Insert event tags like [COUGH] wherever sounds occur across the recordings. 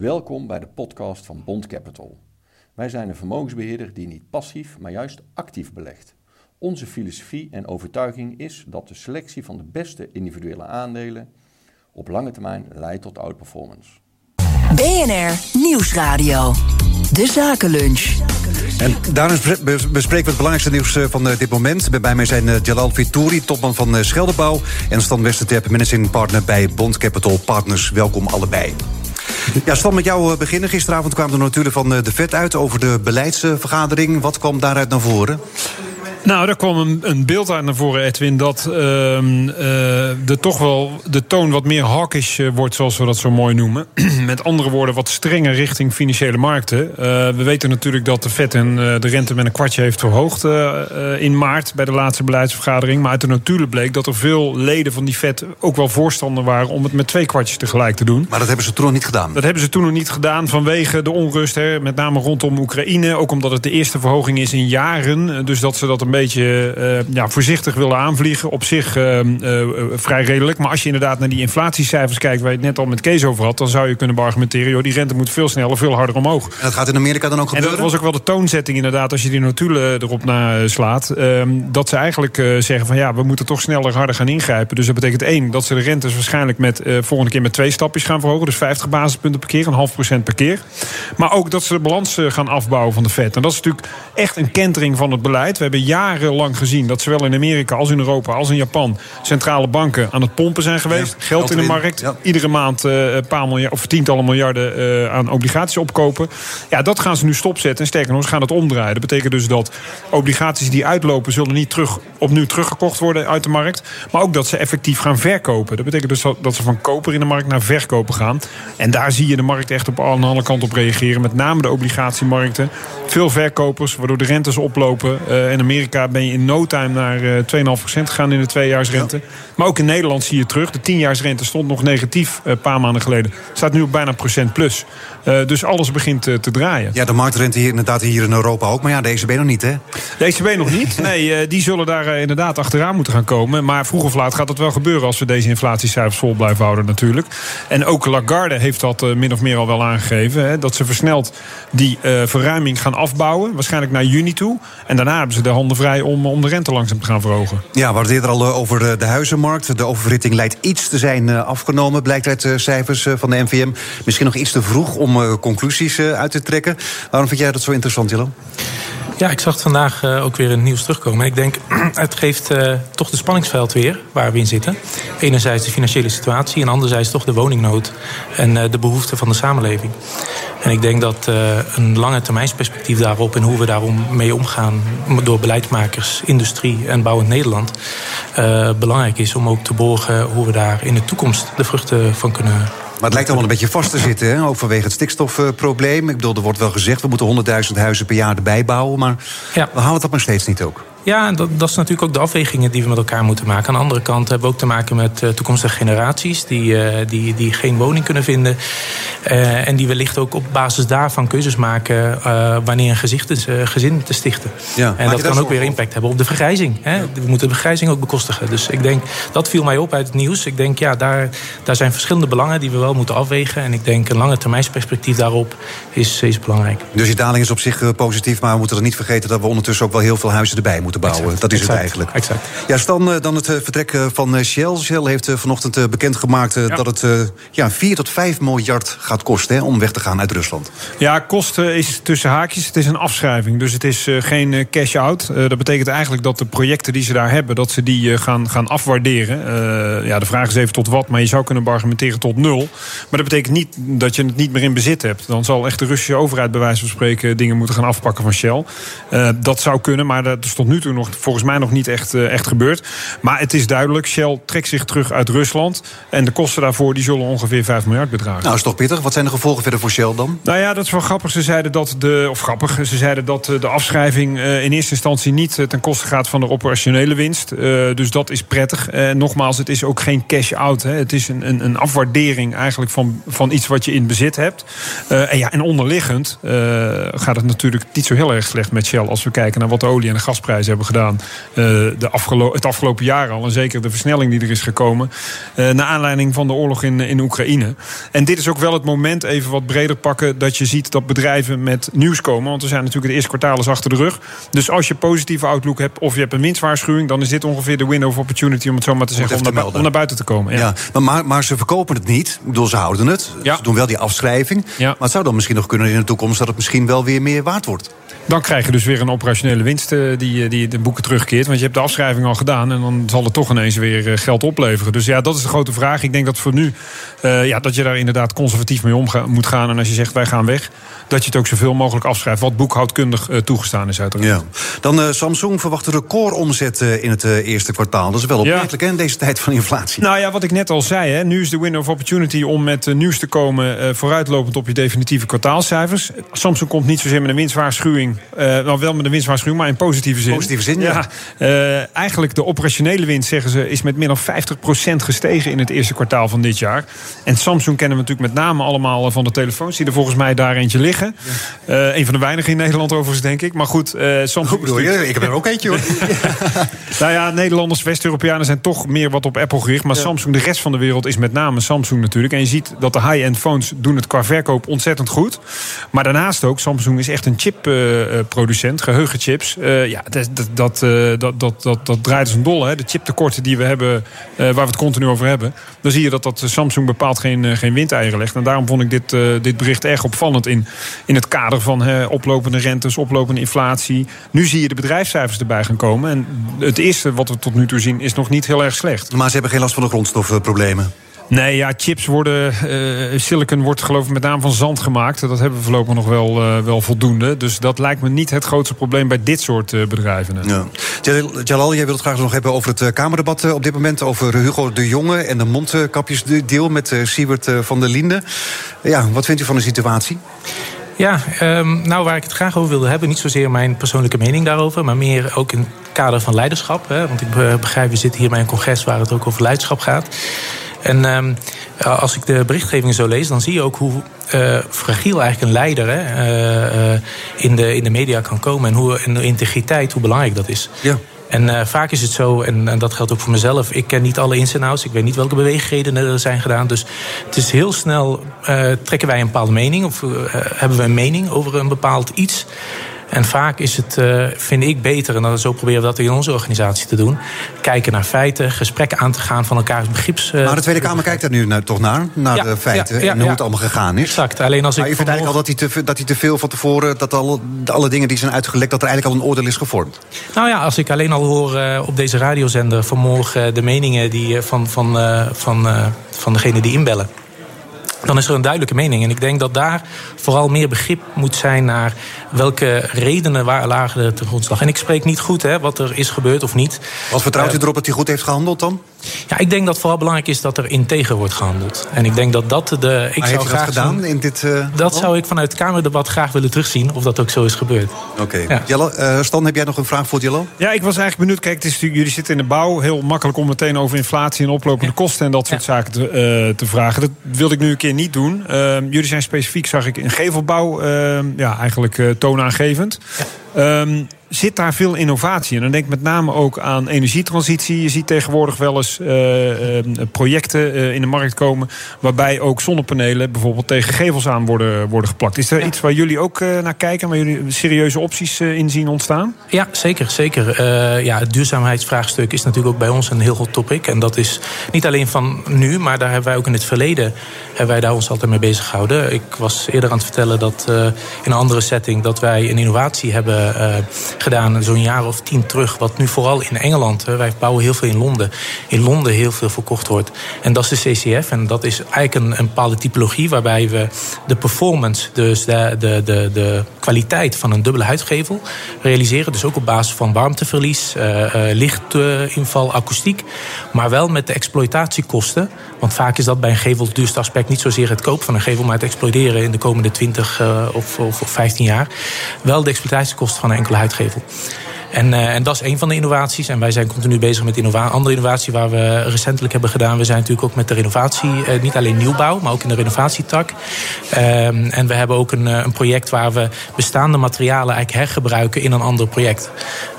Welkom bij de podcast van Bond Capital. Wij zijn een vermogensbeheerder die niet passief, maar juist actief belegt. Onze filosofie en overtuiging is dat de selectie van de beste individuele aandelen op lange termijn leidt tot outperformance. BNR Nieuwsradio. De Zakenlunch. En daarin bespreken we het belangrijkste nieuws eh, van eh, dit moment. Bij mij zijn eh, Jalal Vitouri, topman van Scheldebouw... en Stan Westerterp, managing partner bij Bond Capital Partners. Welkom allebei. Ja, Stan, met jou beginnen. Gisteravond kwamen de notulen van de VET uit over de beleidsvergadering. Wat kwam daaruit naar voren? Nou, daar kwam een, een, beeld uit naar voren, Edwin, dat uh, de toch wel de toon wat meer hawkish eh, wordt, zoals we dat zo mooi noemen. [CLEARS THROAT] met andere woorden, wat strenger richting financiële markten. Uh, we weten natuurlijk dat de FED en, de rente met een kwartje heeft verhoogd in maart bij de laatste beleidsvergadering. Maar uit de notulen bleek dat er veel leden van die FED ook wel voorstander waren om het met twee kwartjes tegelijk te doen. Maar dat hebben ze toen nog niet gedaan? Dat hebben ze toen nog niet gedaan vanwege de onrust, hè, met name rondom Oekraïne. Ook omdat het de eerste verhoging is in jaren. Dus dat ze dat een een beetje uh, ja, voorzichtig willen aanvliegen. Op zich uh, uh, vrij redelijk. Maar als je inderdaad naar die inflatiecijfers kijkt... waar je het net al met Kees over had... dan zou je kunnen argumenteren... Joh, die rente moet veel sneller, veel harder omhoog. En dat gaat in Amerika dan ook gebeuren? En dat was ook wel de toonzetting inderdaad... als je die notulen erop naslaat. Ehm, dat ze eigenlijk zeggen van... ja, we moeten toch sneller, harder gaan ingrijpen. Dus dat betekent één, dat ze de rentes waarschijnlijk... met volgende keer met twee stapjes gaan verhogen. Dus 50 basispunten per keer, een half procent per keer. Maar ook dat ze de balans gaan afbouwen van de Fed. En dat is natuurlijk echt een kentering van het beleid. We hebben jaren jarenlang gezien dat zowel in Amerika als in Europa als in Japan centrale banken aan het pompen zijn geweest. geld in de markt. Iedere maand uh, een paar miljard of tientallen miljarden uh, aan obligaties opkopen. Ja, dat gaan ze nu stopzetten. En sterker nog, ze gaan het omdraaien. Dat betekent dus dat obligaties die uitlopen, zullen niet terug, opnieuw teruggekocht worden uit de markt. Maar ook dat ze effectief gaan verkopen. Dat betekent dus dat ze van koper in de markt naar verkopen gaan. En daar zie je de markt echt op alle kanten op reageren. Met name de obligatiemarkten. Veel verkopers, waardoor de rentes oplopen. Uh, in Amerika ben je in no time naar uh, eh, 2,5% gegaan in de tweejaarsrente. Ja. Maar ook in Nederland zie je terug. De tienjaarsrente stond nog negatief een paar maanden geleden. Staat nu op bijna procent plus. Uh, dus alles begint uh, te draaien. Ja, de marktrente hier, inderdaad hier in Europa ook. Maar ja, de ECB nog niet, hè? De ECB nog [LAUGHS] niet. Nee, die zullen daar inderdaad achteraan moeten gaan komen. Maar vroeg of laat gaat dat wel gebeuren... als we deze inflatiecijfers vol blijven houden natuurlijk. En ook Lagarde heeft dat min of meer al wel aangegeven. Hè, dat ze versneld die verruiming gaan afbouwen. Waarschijnlijk naar juni toe. En daarna hebben ze de handen vrij om, om de rente langzaam te gaan verhogen. Ja, we hadden het eerder al eh, over de, de huizenmarkt. De oververhitting lijkt iets te zijn eh, afgenomen, blijkt uit de cijfers eh, van de NVM. Misschien nog iets te vroeg om conclusies uit te trekken. Waarom vind jij dat zo interessant, Jillo? Ja, ik zag het vandaag uh, ook weer in het nieuws terugkomen. Ik denk, [CLEARS THROAT] het geeft uh, toch de spanningsveld weer waar we in zitten. Enerzijds de financiële situatie en anderzijds toch de woningnood en uh, de behoeften van de samenleving. En ik denk dat een lange termijnsperspectief daarop en hoe we daarom mee omgaan door beleidsmakers, industrie en bouwend Nederland belangrijk is om ook te borgen hoe we daar in de toekomst de vruchten van kunnen maar het lijkt allemaal een beetje vast te zitten, hè? ook vanwege het stikstofprobleem. Ik bedoel, er wordt wel gezegd, we moeten 100.000 huizen per jaar erbij bouwen. Maar ja. we halen dat maar steeds niet ook. Ja, dat, dat, is natuurlijk ook de afwegingen die we met elkaar moeten maken. Aan de andere kant hebben we ook te maken met uh, toekomstige generaties die, uh, die, die geen woning kunnen vinden. Uh, en die wellicht ook op basis daarvan keuzes maken wanneer een gezicht is, gezin te stichten. Ja, en dat kan ook weer impact hebben op de vergrijzing. Hè? Ja. We moeten de vergrijzing ook bekostigen. Dus ik denk, dat viel mij op uit het nieuws. Ik denk, ja, daar, daar zijn verschillende belangen die we wel moeten afwegen. En ik denk, een lange termijnsperspectief daarop is, is belangrijk. Dus die daling is op zich positief, maar we moeten er niet vergeten dat we ondertussen ook wel heel veel huizen erbij moeten moeten bouwen. Exact, dat is exact, het eigenlijk. Exact. Ja, Stan, eh, dan het eh, vertrek eh, van Shell. Shell heeft vanochtend bekendgemaakt ja. dat het ja, 4 tot 5 miljard gaat kosten hè, om weg te gaan uit Rusland. Ja, kosten is tussen haakjes. Het is een afschrijving, dus het is geen cash-out. dat betekent eigenlijk dat de projecten die ze daar hebben, dat ze die gaan, gaan afwaarderen. ja, de vraag is even tot wat, maar je zou kunnen argumenteren tot nul. Maar dat betekent niet dat je het niet meer in bezit hebt. Dan zal echt de Russische overheid bij wijze van spreken dingen moeten gaan afpakken van Shell. dat zou kunnen, maar dat stond nu toe nog, volgens mij nog niet echt, uh, echt gebeurd. Maar het is duidelijk, Shell trekt zich terug uit Rusland. En de kosten daarvoor die zullen ongeveer 5 miljard bedragen. Nou, is toch pittig. Wat zijn de gevolgen verder voor Shell dan? Nou ja, dat is wel grappig. Ze zeiden dat de, of grappig, ze zeiden dat de afschrijving uh, in eerste instantie niet ten koste gaat van de operationele winst. dus dat is prettig. nogmaals, het is ook geen cash-out. Het is een, een, een, afwaardering eigenlijk van, van iets wat je in bezit hebt. en, ja, en onderliggend gaat het natuurlijk niet zo heel erg slecht met Shell als we kijken naar wat de olie- en de gasprijzen hebben gedaan uh, de afgelo het afgelopen jaar al. En zeker de versnelling die er is gekomen. Uh, naar aanleiding van de oorlog in, in Oekraïne. En dit is ook wel het moment even wat breder pakken. Dat je ziet dat bedrijven met nieuws komen. Want we zijn natuurlijk het eerste kwartaal is achter de rug. Dus als je positieve outlook hebt of je hebt een winstwaarschuwing, dan is dit ongeveer de window of opportunity om het zo maar te zeggen, om naar, om naar, buiten te komen. Ja. ja maar, maar, ze verkopen het niet. Ik bedoel, ze houden het. Ja. Ze doen wel die afschrijving. Ja. Maar het zou dan misschien nog kunnen in de toekomst dat het misschien wel weer meer waard wordt. Dan krijg je dus weer een operationele winst uh, die, die de boeken terugkeert. Want je hebt de afschrijving al gedaan en dan zal het toch ineens weer geld opleveren. Dus ja, dat is de grote vraag. Ik denk dat voor nu uh, ja, dat je daar inderdaad conservatief mee om moet gaan. En als je zegt wij gaan weg, dat je het ook zoveel mogelijk afschrijft. Wat boekhoudkundig uh, toegestaan is uiteraard. Ja. Dan uh, Samsung verwacht een recordomzet in het eerste kwartaal. Dat is wel opmerkelijk ja. in deze tijd van inflatie. Nou ja, wat ik net al zei. Hè, nu is de window of opportunity om met nieuws te komen... vooruitlopend op je definitieve kwartaalcijfers. Samsung komt niet zozeer met een winstwaarschuwing. nou, wel met een winstwaarschuwing, maar in positieve zin. Positieve zin, ja. ja eigenlijk de operationele winst, zeggen ze... is met meer dan 50% gestegen in het eerste kwartaal van dit jaar. En Samsung kennen we natuurlijk met name allemaal van de telefoons... die er volgens mij daar eentje liggen. Ja. Uh, een van de weinigen in Nederland overigens, denk ik. Maar goed, uh, Samsung... Hoe bedoel je? Ik heb er ook eentje, hoor. [LAUGHS] nou ja, Nederlanders, West-Europeanen zijn toch meer wat op Apple gericht. Maar Samsung, de rest van de wereld, is met name Samsung natuurlijk. En je ziet dat de high-end phones doen het qua verkoop ontzettend goed. Maar daarnaast ook, Samsung is echt een chipproducent, uh, geheugenchips. ja, dat, dat, dat, dat, dat, dat draait als een dolle. Hè. De chiptekorten die we hebben, waar we het continu over hebben... dan zie je dat dat Samsung bepaalt geen, uh, geen windeieren legt. En daarom vond ik dit, dit bericht erg opvallend in, in het kader van oplopende rentes, oplopende inflatie. Nu zie je de bedrijfscijfers erbij gaan komen. En het eerste wat we tot nu toe zien is nog niet heel erg slecht. Maar ze hebben geen last van de grondstoffenproblemen. Nee, ja, chips worden. Uh, silicon wordt geloof ik met name van zand gemaakt. Dat hebben we voorlopig nog wel, uh, wel voldoende. Dus dat lijkt me niet het grootste probleem bij dit soort uh, bedrijven. Ja. Jalal, jij wilt het graag nog hebben over het Kamerdebat op dit moment. Over Hugo de Jonge en de mondkapjesdeal met Siebert van der Linde. Ja, wat vindt u van de situatie? Ja, um, nou waar ik het graag over wilde hebben, niet zozeer mijn persoonlijke mening daarover, maar meer ook in het kader van leiderschap. Hè, want ik begrijp, we zitten hier bij een congres waar het ook over leiderschap gaat. En um, als ik de berichtgeving zo lees, dan zie je ook hoe uh, fragiel eigenlijk een leider hè, uh, uh, in, de, in de media kan komen. En hoe en de integriteit, hoe belangrijk dat is. Ja. En uh, vaak is het zo, en, en, dat geldt ook voor mezelf... ik ken niet alle ins en outs, ik weet niet welke beweegredenen er zijn gedaan. Dus het is heel snel, trekken wij een bepaalde mening... of hebben we een mening over een bepaald iets... En vaak is het, uh, vind ik, beter, en dan zo proberen we dat in onze organisatie te doen... kijken naar feiten, gesprekken aan te gaan van elkaars begrips... Uh, maar de Tweede Kamer kijkt daar nu nou toch naar, naar ja, de feiten... Ja, ja, en hoe het allemaal gegaan is. Exact. Alleen als maar ik je vindt eigenlijk al dat hij, te, dat hij te veel van tevoren... dat alle, alle dingen die zijn uitgelekt, dat er eigenlijk al een oordeel is gevormd? Nou ja, als ik alleen al hoor uh, op deze radiozender vanmorgen... de meningen die, van, van, van, van degene die inbellen dan is er een duidelijke mening. En ik denk dat daar vooral meer begrip moet zijn naar welke redenen waar lagen ten grondslag. En ik spreek niet goed hè, wat er is gebeurd of niet. Wat vertrouwt u erop dat hij goed heeft gehandeld dan? Ja, ik denk dat vooral belangrijk is dat er integer wordt gehandeld. En ik denk dat dat de. Ik zou graag dat gedaan in dit. Uh, dat zou ik vanuit het Kamerdebat graag willen terugzien of dat ook zo is gebeurd. Oké. Okay. Ja. Jelle, uh, Stan, heb jij nog een vraag voor Jelle? Ja, ik was eigenlijk benieuwd. Kijk, het is, jullie zitten in de bouw. Heel makkelijk om meteen over inflatie en oplopende ja. kosten en dat soort ja. zaken te, uh, te, vragen. Dat wilde ik nu een keer niet doen. Ehm, jullie zijn specifiek, zag ik, in gevelbouw ehm, ja, eigenlijk toonaangevend. Um, zit daar veel innovatie in. En dan denk ik met name ook aan energietransitie. Je ziet tegenwoordig wel eens uh, uh, projecten uh, in de markt komen... waarbij ook zonnepanelen bijvoorbeeld tegen gevels aan worden, worden geplakt. Is er ja. iets waar jullie ook naar kijken... waar jullie serieuze opties in zien ontstaan? Ja, zeker. zeker. ja, het duurzaamheidsvraagstuk is natuurlijk ook bij ons een heel goed topic. En dat is niet alleen van nu, maar daar hebben wij ook in het verleden... hebben wij daar ons altijd mee bezig gehouden. Ik was eerder aan het vertellen dat in een andere setting... dat wij een innovatie hebben gedaan zo'n jaar of tien terug. Wat nu vooral in Engeland, wij bouwen heel veel in Londen. In Londen heel veel verkocht wordt. En dat is de CCF. En dat is eigenlijk een, een bepaalde typologie waarbij we de performance, dus de, de, de, de kwaliteit van een dubbele huidgevel realiseren. Dus ook op basis van warmteverlies, uh, lichtinval, akoestiek. Maar wel met de exploitatiekosten. Want vaak is dat bij een gevel het duurste aspect niet zozeer het koop van een gevel, maar het exploiteren in de komende 20 uh, of, of, of 15 jaar. Wel de exploitatiekosten van een enkele huidgevel. En, uh, en, dat is een van de innovaties. En wij zijn continu bezig met innova andere innovatie waar we recentelijk hebben gedaan. We zijn natuurlijk ook met de renovatie, uh, niet alleen nieuwbouw, maar ook in de renovatietak. Um, en we hebben ook een, uh, een, project waar we bestaande materialen eigenlijk hergebruiken in een ander project.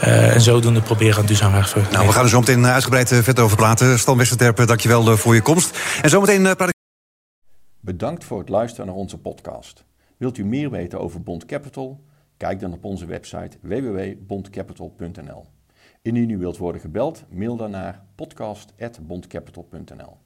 en zodoende proberen aan duurzaamheid te Nou, we gaan er zo meteen uitgebreid verder over praten. Stan Westerterp, dankjewel voor je komst. En zometeen praat ik Bedankt voor het luisteren naar onze podcast. Wilt u meer weten over Bond Capital? Kijk dan op onze website www.bondcapital.nl. Indien u wilt worden gebeld, mail dan naar podcast.bondcapital.nl.